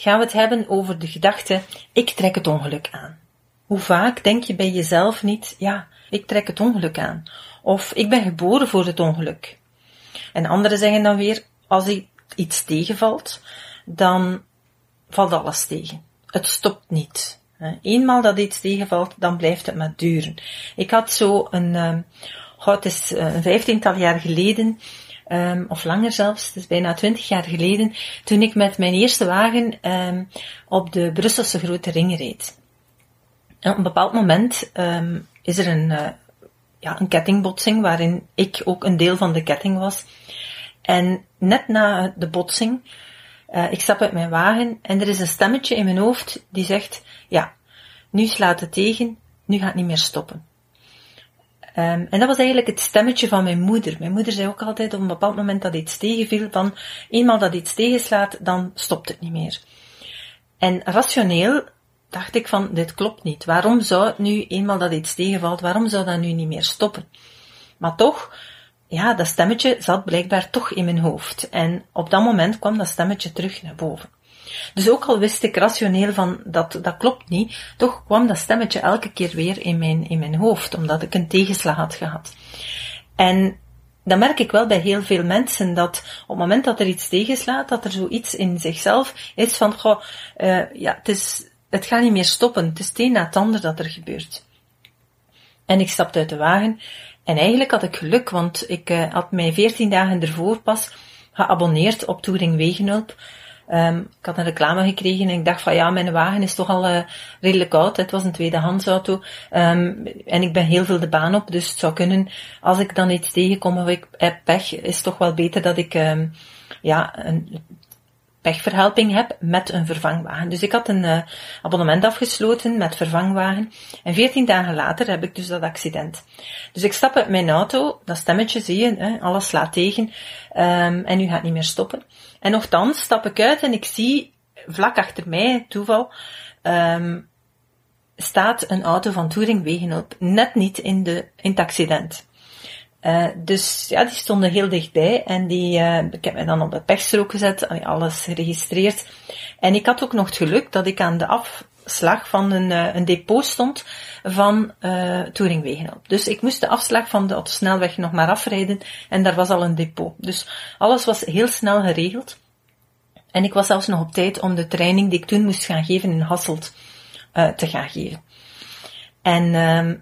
gaan we het hebben over de gedachte, ik trek het ongeluk aan. Hoe vaak denk je bij jezelf niet, ja, ik trek het ongeluk aan. Of ik ben geboren voor het ongeluk. En anderen zeggen dan weer, als iets tegenvalt, dan valt alles tegen. Het stopt niet. Eenmaal dat iets tegenvalt, dan blijft het maar duren. Ik had zo een, um, het is eh, een vijftiental jaar geleden, um, of langer zelfs, het is bijna twintig jaar geleden, toen ik met mijn eerste wagen um, op de Brusselse Grote Ring reed. En op een bepaald moment um, is er een, uh, ja, een kettingbotsing waarin ik ook een deel van de ketting was. En net na de botsing, uh, ik stap uit mijn wagen en er is een stemmetje in mijn hoofd die zegt, ja, nu slaat het tegen, nu gaat het niet meer stoppen. Um, en dat was eigenlijk het stemmetje van mijn moeder. Mijn moeder zei ook altijd op een bepaald moment dat iets tegenviel, van eenmaal dat iets tegenslaat, dan stopt het niet meer. En rationeel dacht ik van, dit klopt niet. Waarom zou het nu, eenmaal dat iets tegenvalt, waarom zou dat nu niet meer stoppen? Maar toch, ja, dat stemmetje zat blijkbaar toch in mijn hoofd. En op dat moment kwam dat stemmetje terug naar boven. Dus ook al wist ik rationeel van dat, dat klopt niet, toch kwam dat stemmetje elke keer weer in mijn, in mijn hoofd, omdat ik een tegenslag had gehad. En dan merk ik wel bij heel veel mensen dat op het moment dat er iets tegenslaat, dat er zoiets in zichzelf is van, goh, uh, ja, het is, het gaat niet meer stoppen. Het is het een na het ander dat er gebeurt. En ik stapte uit de wagen en eigenlijk had ik geluk, want ik uh, had mij veertien dagen ervoor pas geabonneerd op Touring Wegenhulp. Um, ik had een reclame gekregen en ik dacht van ja, mijn wagen is toch al uh, redelijk oud. Het was een tweedehands auto. Um, en ik ben heel veel de baan op, dus het zou kunnen, als ik dan iets tegenkom of ik heb pech, is het toch wel beter dat ik um, ja, een pechverhelping heb met een vervangwagen. Dus ik had een uh, abonnement afgesloten met vervangwagen. En veertien dagen later heb ik dus dat accident. Dus ik stap uit mijn auto, dat stemmetje zie je, hè, alles slaat tegen. En nu gaat niet meer stoppen. En nogthans stap ik uit en ik zie vlak achter mij, toeval, um, staat een auto van Touring Wegenhulp net niet in, de, in het accident. Uh, dus ja, die stonden heel dichtbij en die, uh, ik heb mij dan op de pechstrook gezet, alles geregistreerd. En ik had ook nog het geluk dat ik aan de afslag van een, uh, een depot stond van uh. Dus ik moest de afslag van de autosnelweg nog maar afrijden en daar was al een depot. Dus alles was heel snel geregeld. En ik was zelfs nog op tijd om de training die ik toen moest gaan geven in Hasselt te gaan geven. En ehm,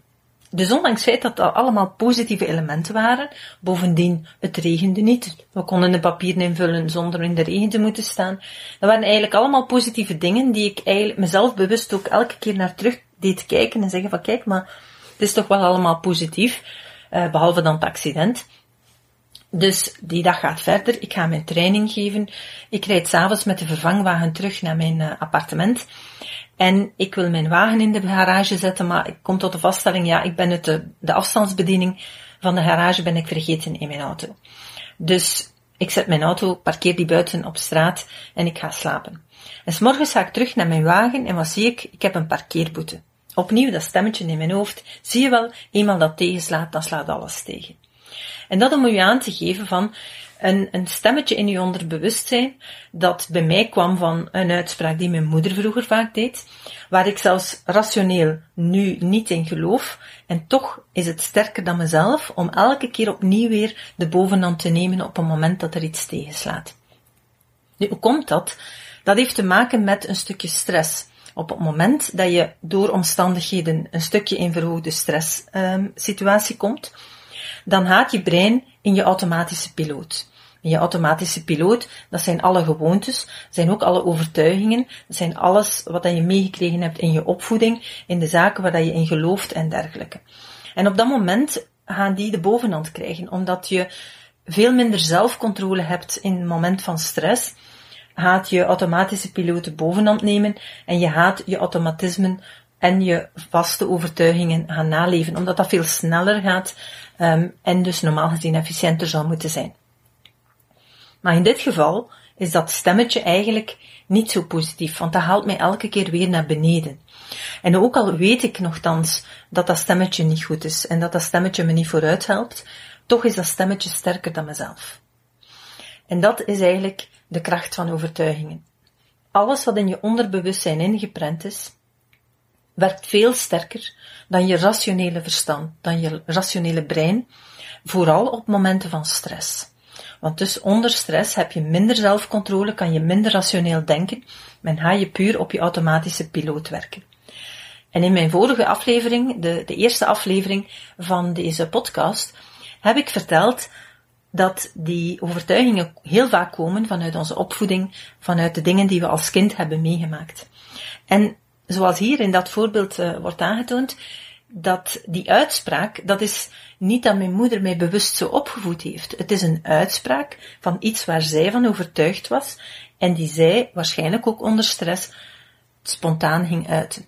dus ondanks het feit dat dat allemaal positieve elementen waren, bovendien, het regende niet. We konden de papieren invullen zonder in de regen te moeten staan. Dat waren eigenlijk allemaal positieve dingen die ik eigenlijk mezelf bewust ook elke keer naar terug deed kijken en zeggen van kijk, maar het is toch wel allemaal positief, uh, behalve dan het accident. Dus die dag gaat verder. Ik ga mijn training geven. Ik rijd s'avonds met de vervangwagen terug naar mijn uh, appartement. En ik wil mijn wagen in de garage zetten, maar ik kom tot de vaststelling, ja, ik ben het de, afstandsbediening van de garage ben ik vergeten in mijn auto. Dus ik zet mijn auto, parkeer die buiten op straat en ik ga slapen. En s ga ik terug naar mijn wagen en wat zie ik? Ik heb een parkeerboete. Opnieuw dat stemmetje in mijn hoofd. Zie je wel, eenmaal dat tegenslaat, dan slaat alles tegen. En dat om u aan te geven van, een, stemmetje in je onderbewustzijn dat bij mij kwam van een uitspraak die mijn moeder vroeger vaak deed, waar ik zelfs rationeel nu niet in geloof, en toch is het sterker dan mezelf om elke keer opnieuw weer de bovenhand te nemen op een moment dat er iets tegenslaat. Nu, hoe komt dat? Dat heeft te maken met een stukje stress. Op het moment dat je door omstandigheden een stukje in verhoogde stresssituatie um, komt, dan gaat je brein in je automatische piloot. In je automatische piloot, dat zijn alle gewoontes, dat zijn ook alle overtuigingen, dat zijn alles wat je meegekregen hebt in je opvoeding, in de zaken waar je in gelooft en dergelijke. En op dat moment gaan die de bovenhand krijgen, omdat je veel minder zelfcontrole hebt in het moment van stress. gaat je automatische piloot bovenhand nemen en je gaat je automatismen en je vaste overtuigingen gaan naleven, omdat dat veel sneller gaat um, en dus normaal gezien efficiënter zou moeten zijn. Maar in dit geval is dat stemmetje eigenlijk niet zo positief, want dat haalt mij elke keer weer naar beneden. En ook al weet ik nogthans dat dat stemmetje niet goed is en dat dat stemmetje me niet vooruit helpt, toch is dat stemmetje sterker dan mezelf. En dat is eigenlijk de kracht van overtuigingen. Alles wat in je onderbewustzijn ingeprent is, werkt veel sterker dan je rationele verstand, dan je rationele brein, vooral op momenten van stress. Want dus onder stress heb je minder zelfcontrole, kan je minder rationeel denken, men ga je puur op je automatische piloot werken. En in mijn vorige aflevering, de, de eerste aflevering van deze podcast, heb ik verteld dat die overtuigingen heel vaak komen vanuit onze opvoeding, vanuit de dingen die we als kind hebben meegemaakt. En zoals hier in dat voorbeeld uh, wordt aangetoond, dat die uitspraak, dat is niet dat mijn moeder mij bewust zo opgevoed heeft. Het is een uitspraak van iets waar zij van overtuigd was en die zij waarschijnlijk ook onder stress spontaan ging uiten.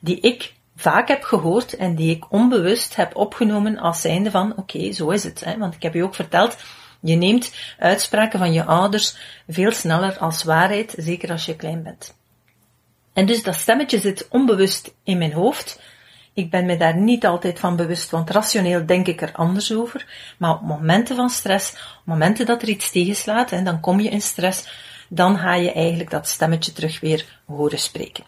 Die ik vaak heb gehoord en die ik onbewust heb opgenomen als zijnde van oké, zo is het. Hè? Want ik heb je ook verteld, je neemt uitspraken van je ouders veel sneller als waarheid, zeker als je klein bent. En dus dat stemmetje zit onbewust in mijn hoofd. Ik ben me daar niet altijd van bewust, want rationeel denk ik er anders over. Maar op momenten van stress, op momenten dat er iets tegenslaat, en dan kom je in stress, dan ga je eigenlijk dat stemmetje terug weer horen spreken.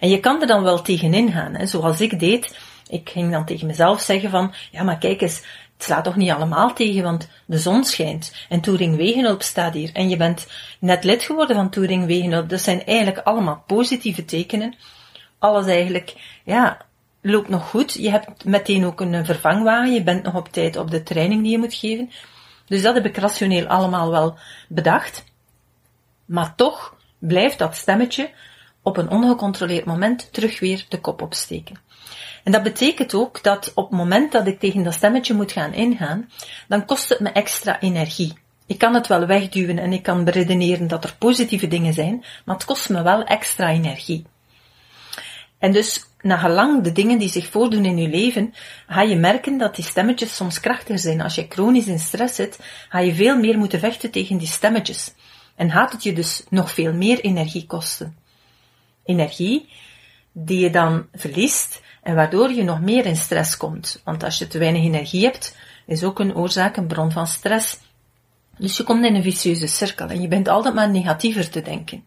En je kan er dan wel tegenin gaan, hè, zoals ik deed. Ik ging dan tegen mezelf zeggen van, ja maar kijk eens, het slaat toch niet allemaal tegen, want de zon schijnt en Touring Wegenhulp staat hier en je bent net lid geworden van Touring Wegenhulp. Dat zijn eigenlijk allemaal positieve tekenen. Alles eigenlijk, ja, loopt nog goed. Je hebt meteen ook een vervangwagen, je bent nog op tijd op de training die je moet geven. Dus dat heb ik rationeel allemaal wel bedacht. Maar toch blijft dat stemmetje op een ongecontroleerd moment terug weer de kop opsteken. En dat betekent ook dat op het moment dat ik tegen dat stemmetje moet gaan ingaan, dan kost het me extra energie. Ik kan het wel wegduwen en ik kan beredeneren dat er positieve dingen zijn, maar het kost me wel extra energie. En dus, na gelang de dingen die zich voordoen in je leven, ga je merken dat die stemmetjes soms krachtiger zijn. Als je chronisch in stress zit, ga je veel meer moeten vechten tegen die stemmetjes. En gaat het je dus nog veel meer energie kosten. Energie die je dan verliest en waardoor je nog meer in stress komt. Want als je te weinig energie hebt, is ook een oorzaak, een bron van stress. Dus je komt in een vicieuze cirkel en je bent altijd maar negatiever te denken.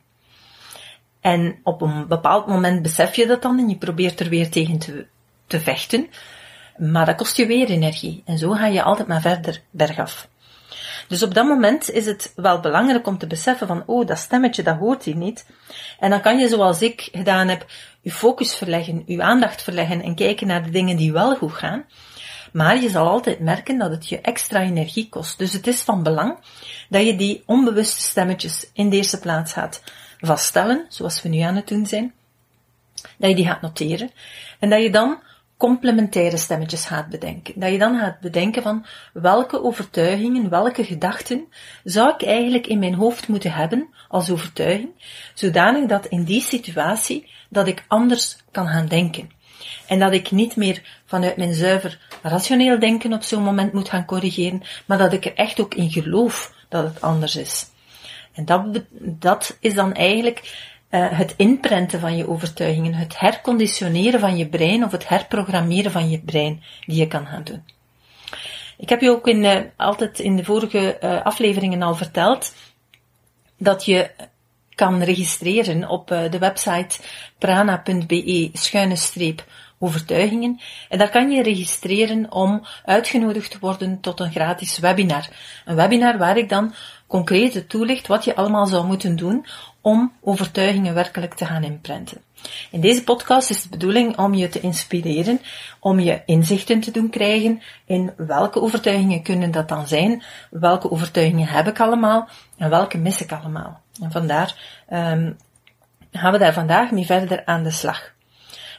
En op een bepaald moment besef je dat dan en je probeert er weer tegen te, te vechten. Maar dat kost je weer energie. En zo ga je altijd maar verder bergaf. Dus op dat moment is het wel belangrijk om te beseffen van, oh, dat stemmetje, dat hoort hier niet. En dan kan je, zoals ik gedaan heb, je focus verleggen, je aandacht verleggen en kijken naar de dingen die wel goed gaan. Maar je zal altijd merken dat het je extra energie kost. Dus het is van belang dat je die onbewuste stemmetjes in de eerste plaats gaat vaststellen, zoals we nu aan het doen zijn. Dat je die gaat noteren. En dat je dan complementaire stemmetjes gaat bedenken. Dat je dan gaat bedenken van welke overtuigingen, welke gedachten zou ik eigenlijk in mijn hoofd moeten hebben als overtuiging, zodanig dat in die situatie dat ik anders kan gaan denken. En dat ik niet meer vanuit mijn zuiver rationeel denken op zo'n moment moet gaan corrigeren, maar dat ik er echt ook in geloof dat het anders is. En dat, dat is dan eigenlijk uh, het inprenten van je overtuigingen, het herconditioneren van je brein of het herprogrammeren van je brein die je kan gaan doen. Ik heb je ook in, uh, altijd in de vorige uh, afleveringen al verteld dat je kan registreren op de website prana.be schuine streep overtuigingen. En daar kan je registreren om uitgenodigd te worden tot een gratis webinar. Een webinar waar ik dan concreet toelicht wat je allemaal zou moeten doen om overtuigingen werkelijk te gaan inprenten. In deze podcast is de bedoeling om je te inspireren, om je inzichten te doen krijgen in welke overtuigingen kunnen dat dan zijn, welke overtuigingen heb ik allemaal en welke mis ik allemaal. En vandaar um, gaan we daar vandaag mee verder aan de slag.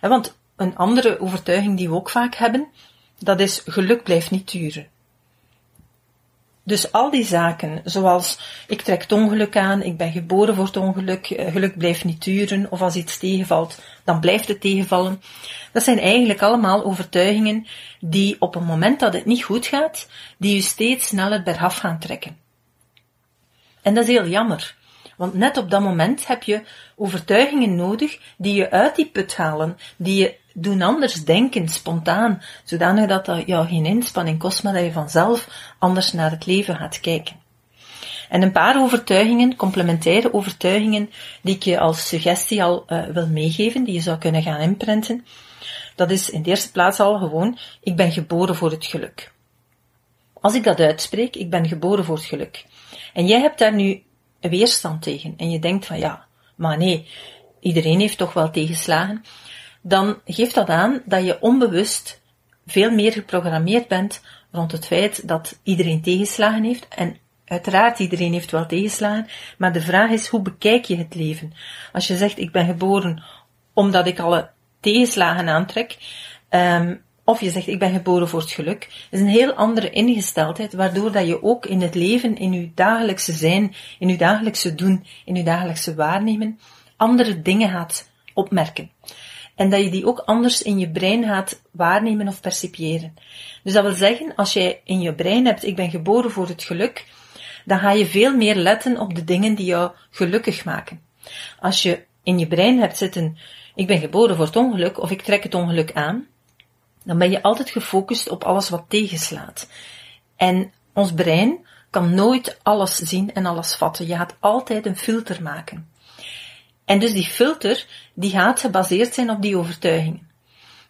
want een andere overtuiging die we ook vaak hebben, dat is geluk blijft niet duren. Dus al die zaken, zoals ik trek het ongeluk aan, ik ben geboren voor het ongeluk, eh, geluk blijft niet duren, of als iets tegenvalt, dan blijft het tegenvallen. Dat zijn eigenlijk allemaal overtuigingen die op het moment dat het niet goed gaat, die je steeds sneller bergaf gaan trekken. En dat is heel jammer. Want net op dat moment heb je overtuigingen nodig die je uit die put halen, die je doen anders denken, spontaan, zodanig dat dat jou geen inspanning kost, maar dat je vanzelf anders naar het leven gaat kijken. En een paar overtuigingen, complementaire overtuigingen, die ik je als suggestie al uh, wil meegeven, die je zou kunnen gaan imprinten. Dat is in de eerste plaats al gewoon, ik ben geboren voor het geluk. Als ik dat uitspreek, ik ben geboren voor het geluk. En jij hebt daar nu weerstand tegen. En je denkt van ja, maar nee, iedereen heeft toch wel tegenslagen dan geeft dat aan dat je onbewust veel meer geprogrammeerd bent rond het feit dat iedereen tegenslagen heeft. En uiteraard, iedereen heeft wel tegenslagen, maar de vraag is, hoe bekijk je het leven? Als je zegt, ik ben geboren omdat ik alle tegenslagen aantrek, um, of je zegt, ik ben geboren voor het geluk, is een heel andere ingesteldheid, waardoor dat je ook in het leven, in je dagelijkse zijn, in je dagelijkse doen, in je dagelijkse waarnemen, andere dingen gaat opmerken. En dat je die ook anders in je brein gaat waarnemen of percipiëren. Dus dat wil zeggen, als jij in je brein hebt, ik ben geboren voor het geluk, dan ga je veel meer letten op de dingen die jou gelukkig maken. Als je in je brein hebt zitten, ik ben geboren voor het ongeluk of ik trek het ongeluk aan, dan ben je altijd gefocust op alles wat tegenslaat. En ons brein kan nooit alles zien en alles vatten. Je gaat altijd een filter maken. En dus die filter, die gaat gebaseerd zijn op die overtuigingen.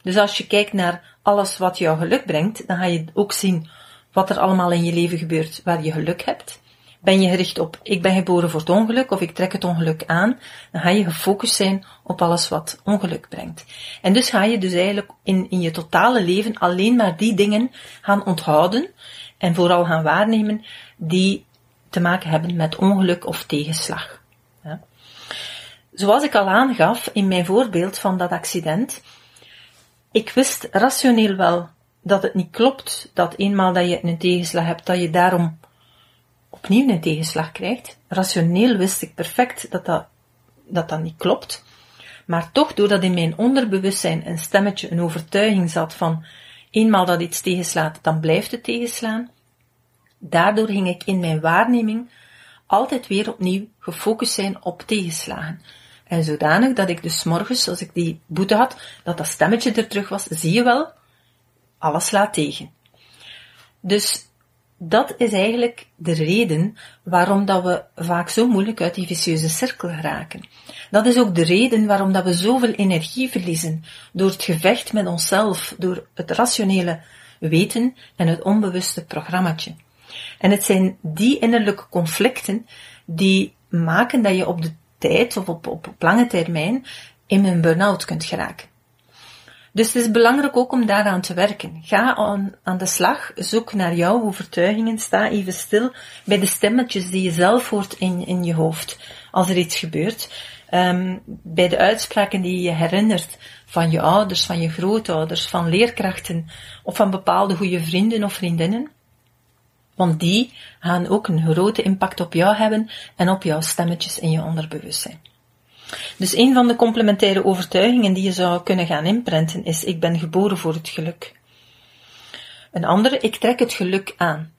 Dus als je kijkt naar alles wat jou geluk brengt, dan ga je ook zien wat er allemaal in je leven gebeurt waar je geluk hebt. Ben je gericht op, ik ben geboren voor het ongeluk of ik trek het ongeluk aan, dan ga je gefocust zijn op alles wat ongeluk brengt. En dus ga je dus eigenlijk in, in je totale leven alleen maar die dingen gaan onthouden en vooral gaan waarnemen die te maken hebben met ongeluk of tegenslag. Zoals ik al aangaf in mijn voorbeeld van dat accident, ik wist rationeel wel dat het niet klopt dat eenmaal dat je een tegenslag hebt, dat je daarom opnieuw een tegenslag krijgt. Rationeel wist ik perfect dat dat, dat, dat niet klopt. Maar toch, doordat in mijn onderbewustzijn een stemmetje, een overtuiging zat van eenmaal dat iets tegenslaat, dan blijft het tegenslaan. Daardoor ging ik in mijn waarneming altijd weer opnieuw gefocust zijn op tegenslagen. En zodanig dat ik dus morgens, als ik die boete had, dat dat stemmetje er terug was, zie je wel, alles slaat tegen. Dus dat is eigenlijk de reden waarom dat we vaak zo moeilijk uit die vicieuze cirkel geraken. Dat is ook de reden waarom dat we zoveel energie verliezen door het gevecht met onszelf, door het rationele weten en het onbewuste programmaatje. En het zijn die innerlijke conflicten die maken dat je op de tijd of op, op, op lange termijn in een burn-out kunt geraken. Dus het is belangrijk ook om daaraan te werken. Ga aan, aan de slag, zoek naar jouw overtuigingen, sta even stil bij de stemmetjes die je zelf hoort in, in je hoofd als er iets gebeurt. Um, bij de uitspraken die je herinnert van je ouders, van je grootouders, van leerkrachten of van bepaalde goede vrienden of vriendinnen. Want die gaan ook een grote impact op jou hebben en op jouw stemmetjes in je onderbewustzijn. Dus een van de complementaire overtuigingen die je zou kunnen gaan inprenten is: ik ben geboren voor het geluk. Een andere, ik trek het geluk aan.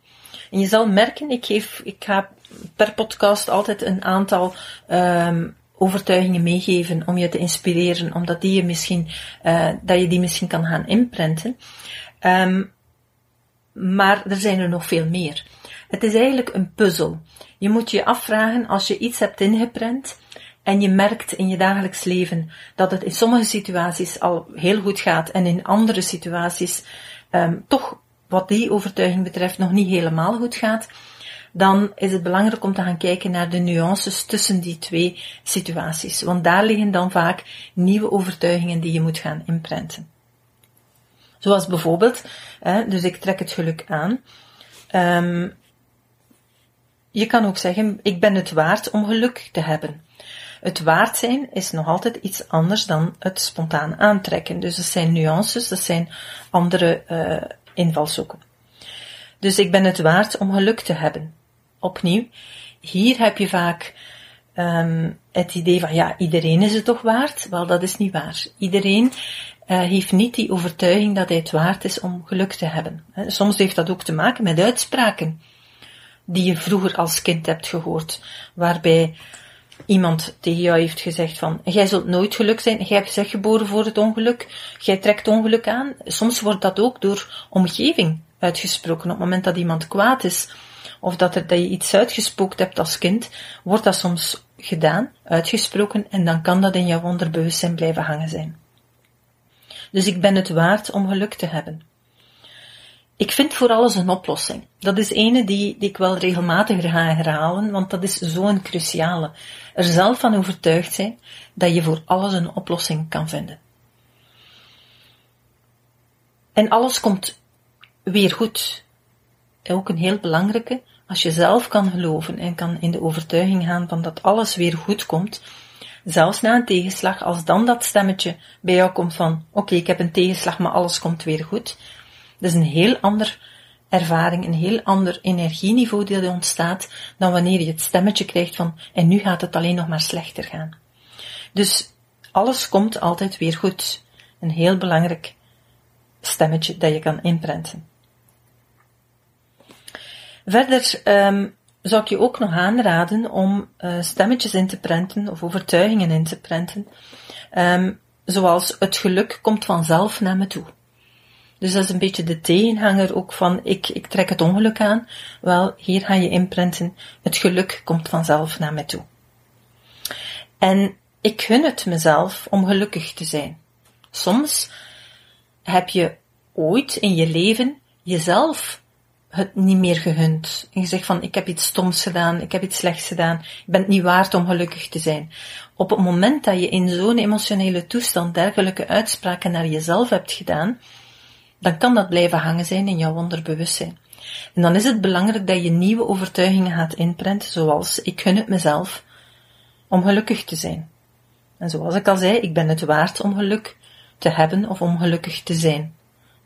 En je zal merken, ik, geef, ik ga per podcast altijd een aantal um, overtuigingen meegeven om je te inspireren, omdat die je misschien, uh, dat je die misschien kan gaan inprenten. Um, maar er zijn er nog veel meer. Het is eigenlijk een puzzel. Je moet je afvragen als je iets hebt ingeprent en je merkt in je dagelijks leven dat het in sommige situaties al heel goed gaat en in andere situaties um, toch wat die overtuiging betreft nog niet helemaal goed gaat, dan is het belangrijk om te gaan kijken naar de nuances tussen die twee situaties. Want daar liggen dan vaak nieuwe overtuigingen die je moet gaan inprenten. Zoals bijvoorbeeld, hè, dus ik trek het geluk aan. Um, je kan ook zeggen, ik ben het waard om geluk te hebben. Het waard zijn is nog altijd iets anders dan het spontaan aantrekken. Dus dat zijn nuances, dat zijn andere uh, invalshoeken. Dus ik ben het waard om geluk te hebben. Opnieuw, hier heb je vaak um, het idee van ja, iedereen is het toch waard? Wel, dat is niet waar. Iedereen heeft niet die overtuiging dat hij het waard is om geluk te hebben. Soms heeft dat ook te maken met uitspraken die je vroeger als kind hebt gehoord, waarbij iemand tegen jou heeft gezegd van, jij zult nooit geluk zijn, jij zich geboren voor het ongeluk, jij trekt ongeluk aan. Soms wordt dat ook door omgeving uitgesproken. Op het moment dat iemand kwaad is, of dat, er, dat je iets uitgespookt hebt als kind, wordt dat soms gedaan, uitgesproken, en dan kan dat in jouw onderbewustzijn blijven hangen zijn. Dus ik ben het waard om geluk te hebben. Ik vind voor alles een oplossing. Dat is ene die, die ik wel regelmatig ga herhalen, want dat is zo'n cruciale. Er zelf van overtuigd zijn dat je voor alles een oplossing kan vinden. En alles komt weer goed. Ook een heel belangrijke, als je zelf kan geloven en kan in de overtuiging gaan van dat alles weer goed komt, zelfs na een tegenslag, als dan dat stemmetje bij jou komt van, oké, ik heb een tegenslag, maar alles komt weer goed, dat is een heel ander ervaring, een heel ander energieniveau dat ontstaat dan wanneer je het stemmetje krijgt van, en nu gaat het alleen nog maar slechter gaan. Dus alles komt altijd weer goed. Een heel belangrijk stemmetje dat je kan inprenten. Verder um, zou ik je ook nog aanraden om uh, stemmetjes in te prenten of overtuigingen in te prenten, um, zoals het geluk komt vanzelf naar me toe. Dus dat is een beetje de tegenhanger ook van ik, ik trek het ongeluk aan. Wel, hier ga je inprenten, het geluk komt vanzelf naar me toe. En ik gun het mezelf om gelukkig te zijn. Soms heb je ooit in je leven jezelf het niet meer gegund. En je zegt van, ik heb iets stoms gedaan, ik heb iets slechts gedaan, ik ben het niet waard om gelukkig te zijn. Op het moment dat je in zo'n emotionele toestand dergelijke uitspraken naar jezelf hebt gedaan, dan kan dat blijven hangen zijn in jouw onderbewustzijn. En dan is het belangrijk dat je nieuwe overtuigingen gaat inprenten, zoals ik gun het mezelf om gelukkig te zijn. En zoals ik al zei, ik ben het waard om geluk te hebben of om gelukkig te zijn.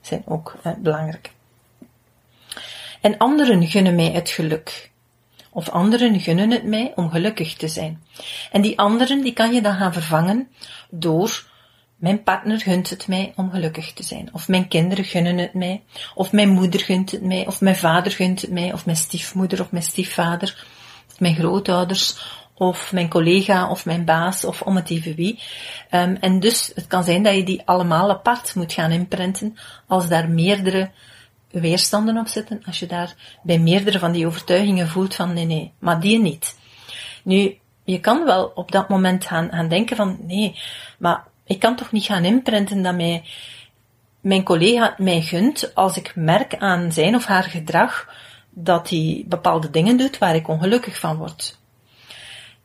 Zijn ook eh, belangrijk. En anderen gunnen mij het geluk. Of anderen gunnen het mij om gelukkig te zijn. En die anderen, die kan je dan gaan vervangen door mijn partner gunt het mij om gelukkig te zijn. Of mijn kinderen gunnen het mij. Of mijn moeder gunt het mij. Of mijn vader gunt het mij. Of mijn stiefmoeder of mijn stiefvader. Of mijn grootouders. Of mijn collega of mijn baas. Of om het even wie. Um, en dus het kan zijn dat je die allemaal apart moet gaan imprinten. Als daar meerdere weerstanden op zitten. Als je daar bij meerdere van die overtuigingen voelt van nee, nee, maar die niet. Nu, je kan wel op dat moment gaan, gaan denken van nee, maar ik kan toch niet gaan imprinten dat mij, mijn collega mij gunt als ik merk aan zijn of haar gedrag dat hij bepaalde dingen doet waar ik ongelukkig van word.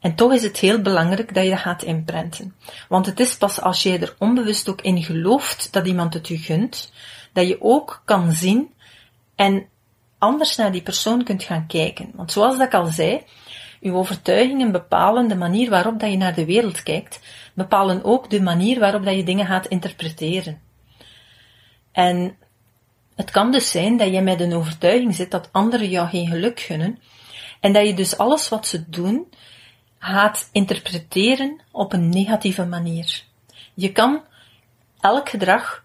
En toch is het heel belangrijk dat je dat gaat imprinten. Want het is pas als je er onbewust ook in gelooft dat iemand het je gunt, dat je ook kan zien en anders naar die persoon kunt gaan kijken. Want zoals dat ik al zei, uw overtuigingen bepalen de manier waarop dat je naar de wereld kijkt, bepalen ook de manier waarop dat je dingen gaat interpreteren. En het kan dus zijn dat je met een overtuiging zit dat anderen jou geen geluk gunnen, en dat je dus alles wat ze doen gaat interpreteren op een negatieve manier. Je kan elk gedrag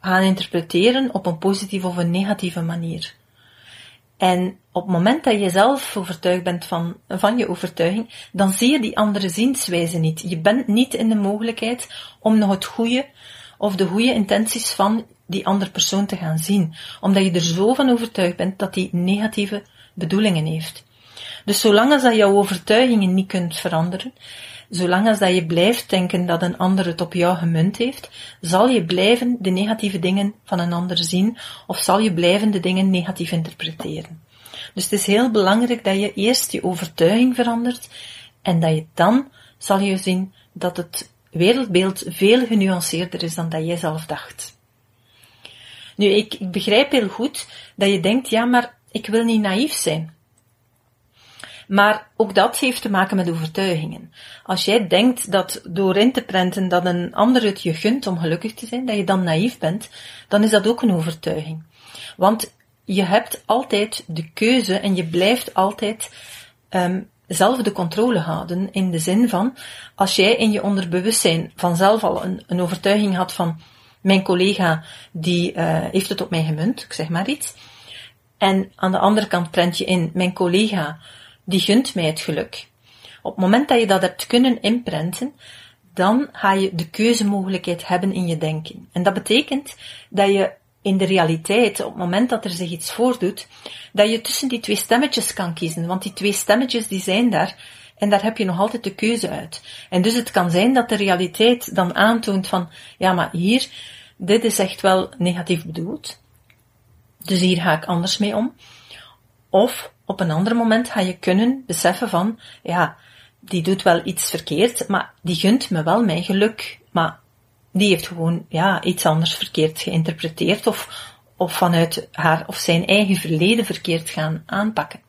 gaan interpreteren op een positieve of een negatieve manier. En op het moment dat je zelf overtuigd bent van, van je overtuiging, dan zie je die andere zienswijze niet. Je bent niet in de mogelijkheid om nog het goede of de goede intenties van die andere persoon te gaan zien. Omdat je er zo van overtuigd bent dat die negatieve bedoelingen heeft. Dus zolang als dat jouw overtuigingen niet kunt veranderen, zolang als dat je blijft denken dat een ander het op jou gemunt heeft, zal je blijven de negatieve dingen van een ander zien, of zal je blijven de dingen negatief interpreteren. Dus het is heel belangrijk dat je eerst je overtuiging verandert, en dat je dan zal je zien dat het wereldbeeld veel genuanceerder is dan dat jij zelf dacht. Nu, ik, ik begrijp heel goed dat je denkt, ja, maar ik wil niet naïef zijn. Maar ook dat heeft te maken met overtuigingen. Als jij denkt dat door in te prenten dat een ander het je gunt om gelukkig te zijn, dat je dan naïef bent, dan is dat ook een overtuiging. Want je hebt altijd de keuze en je blijft altijd um, zelf de controle houden. In de zin van, als jij in je onderbewustzijn vanzelf al een, een overtuiging had van, mijn collega die uh, heeft het op mij gemunt, ik zeg maar iets. En aan de andere kant prent je in, mijn collega die gunt mij het geluk. Op het moment dat je dat hebt kunnen inprenten, dan ga je de keuzemogelijkheid hebben in je denken. En dat betekent dat je in de realiteit, op het moment dat er zich iets voordoet, dat je tussen die twee stemmetjes kan kiezen. Want die twee stemmetjes die zijn daar en daar heb je nog altijd de keuze uit. En dus het kan zijn dat de realiteit dan aantoont van, ja maar hier, dit is echt wel negatief bedoeld. Dus hier ga ik anders mee om. Of op een ander moment ga je kunnen beseffen van, ja, die doet wel iets verkeerd, maar die gunt me wel mijn geluk. Maar die heeft gewoon, ja, iets anders verkeerd geïnterpreteerd of, of vanuit haar of zijn eigen verleden verkeerd gaan aanpakken.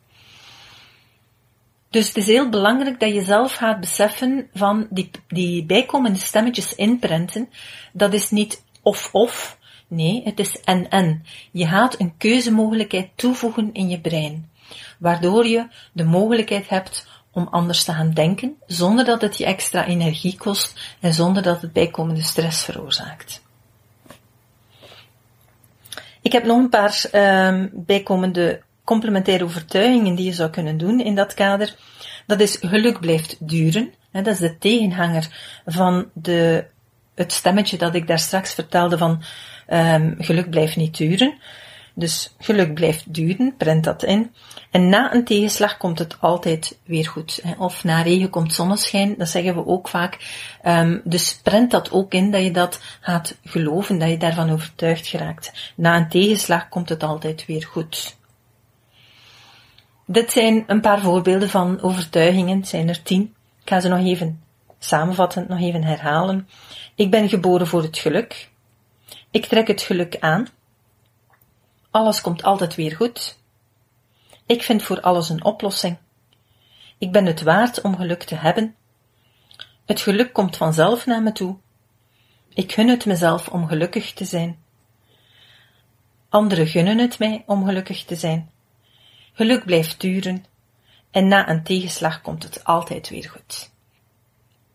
Dus het is heel belangrijk dat je zelf gaat beseffen van die, die bijkomende stemmetjes inprenten. Dat is niet of-of. Nee, het is en-en. Je gaat een keuzemogelijkheid toevoegen in je brein. Waardoor je de mogelijkheid hebt om anders te gaan denken, zonder dat het je extra energie kost en zonder dat het bijkomende stress veroorzaakt. Ik heb nog een paar um, bijkomende complementaire overtuigingen die je zou kunnen doen in dat kader. Dat is geluk blijft duren. dat is de tegenhanger van de, het stemmetje dat ik daar straks vertelde van um, geluk blijft niet duren. Dus geluk blijft duren, prent dat in. En na een tegenslag komt het altijd weer goed. Of na regen komt zonneschijn, dat zeggen we ook vaak. Um, dus prent dat ook in, dat je dat gaat geloven, dat je daarvan overtuigd geraakt. Na een tegenslag komt het altijd weer goed. Dit zijn een paar voorbeelden van overtuigingen, het zijn er tien. Ik ga ze nog even samenvatten, nog even herhalen. Ik ben geboren voor het geluk. Ik trek het geluk aan. Alles komt altijd weer goed. Ik vind voor alles een oplossing. Ik ben het waard om geluk te hebben. Het geluk komt vanzelf naar me toe. Ik gun het mezelf om gelukkig te zijn. Anderen gunnen het mij om gelukkig te zijn. Geluk blijft duren en na een tegenslag komt het altijd weer goed.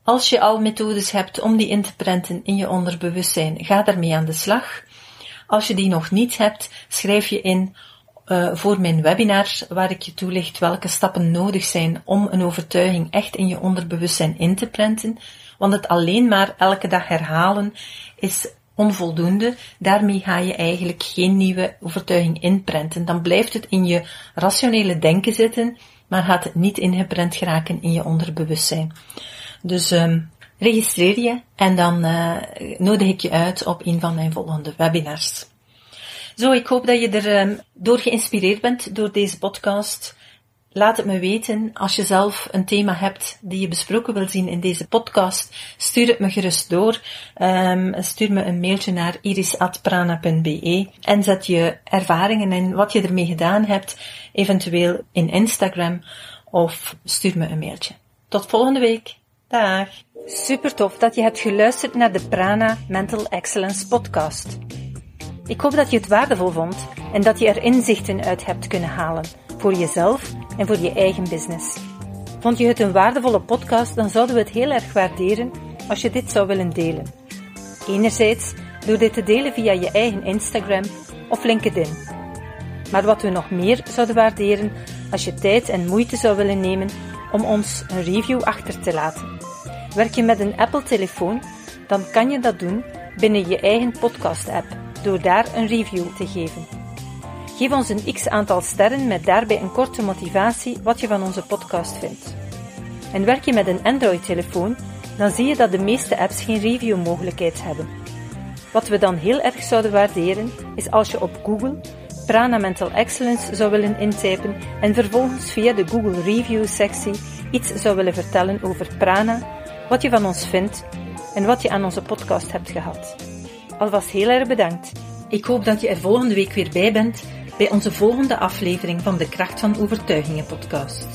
Als je al methodes hebt om die in te prenten in je onderbewustzijn, ga daarmee aan de slag. Als je die nog niet hebt, schrijf je in uh, voor mijn webinar, waar ik je toelicht welke stappen nodig zijn om een overtuiging echt in je onderbewustzijn in te prenten. Want het alleen maar elke dag herhalen is onvoldoende. Daarmee ga je eigenlijk geen nieuwe overtuiging inprenten. Dan blijft het in je rationele denken zitten, maar gaat het niet ingeprent geraken in je onderbewustzijn. Dus um, registreer je en dan uh, nodig ik je uit op een van mijn volgende webinars. Zo, ik hoop dat je er um, door geïnspireerd bent door deze podcast. Laat het me weten als je zelf een thema hebt die je besproken wil zien in deze podcast. Stuur het me gerust door. Um, stuur me een mailtje naar iris.prana.be en zet je ervaringen en wat je ermee gedaan hebt eventueel in Instagram of stuur me een mailtje. Tot volgende week. Dag. Super tof dat je hebt geluisterd naar de Prana Mental Excellence podcast. Ik hoop dat je het waardevol vond en dat je er inzichten uit hebt kunnen halen voor jezelf en voor je eigen business. Vond je het een waardevolle podcast, dan zouden we het heel erg waarderen als je dit zou willen delen. Enerzijds door dit te delen via je eigen Instagram of LinkedIn. Maar wat we nog meer zouden waarderen als je tijd en moeite zou willen nemen om ons een review achter te laten. Werk je met een Apple-telefoon, dan kan je dat doen binnen je eigen podcast-app door daar een review te geven. Geef ons een x aantal sterren met daarbij een korte motivatie wat je van onze podcast vindt. En werk je met een Android-telefoon, dan zie je dat de meeste apps geen review-mogelijkheid hebben. Wat we dan heel erg zouden waarderen, is als je op Google Prana Mental Excellence zou willen intypen en vervolgens via de Google Review sectie iets zou willen vertellen over Prana, wat je van ons vindt en wat je aan onze podcast hebt gehad. Alvast heel erg bedankt. Ik hoop dat je er volgende week weer bij bent bij onze volgende aflevering van de Kracht van Overtuigingen podcast.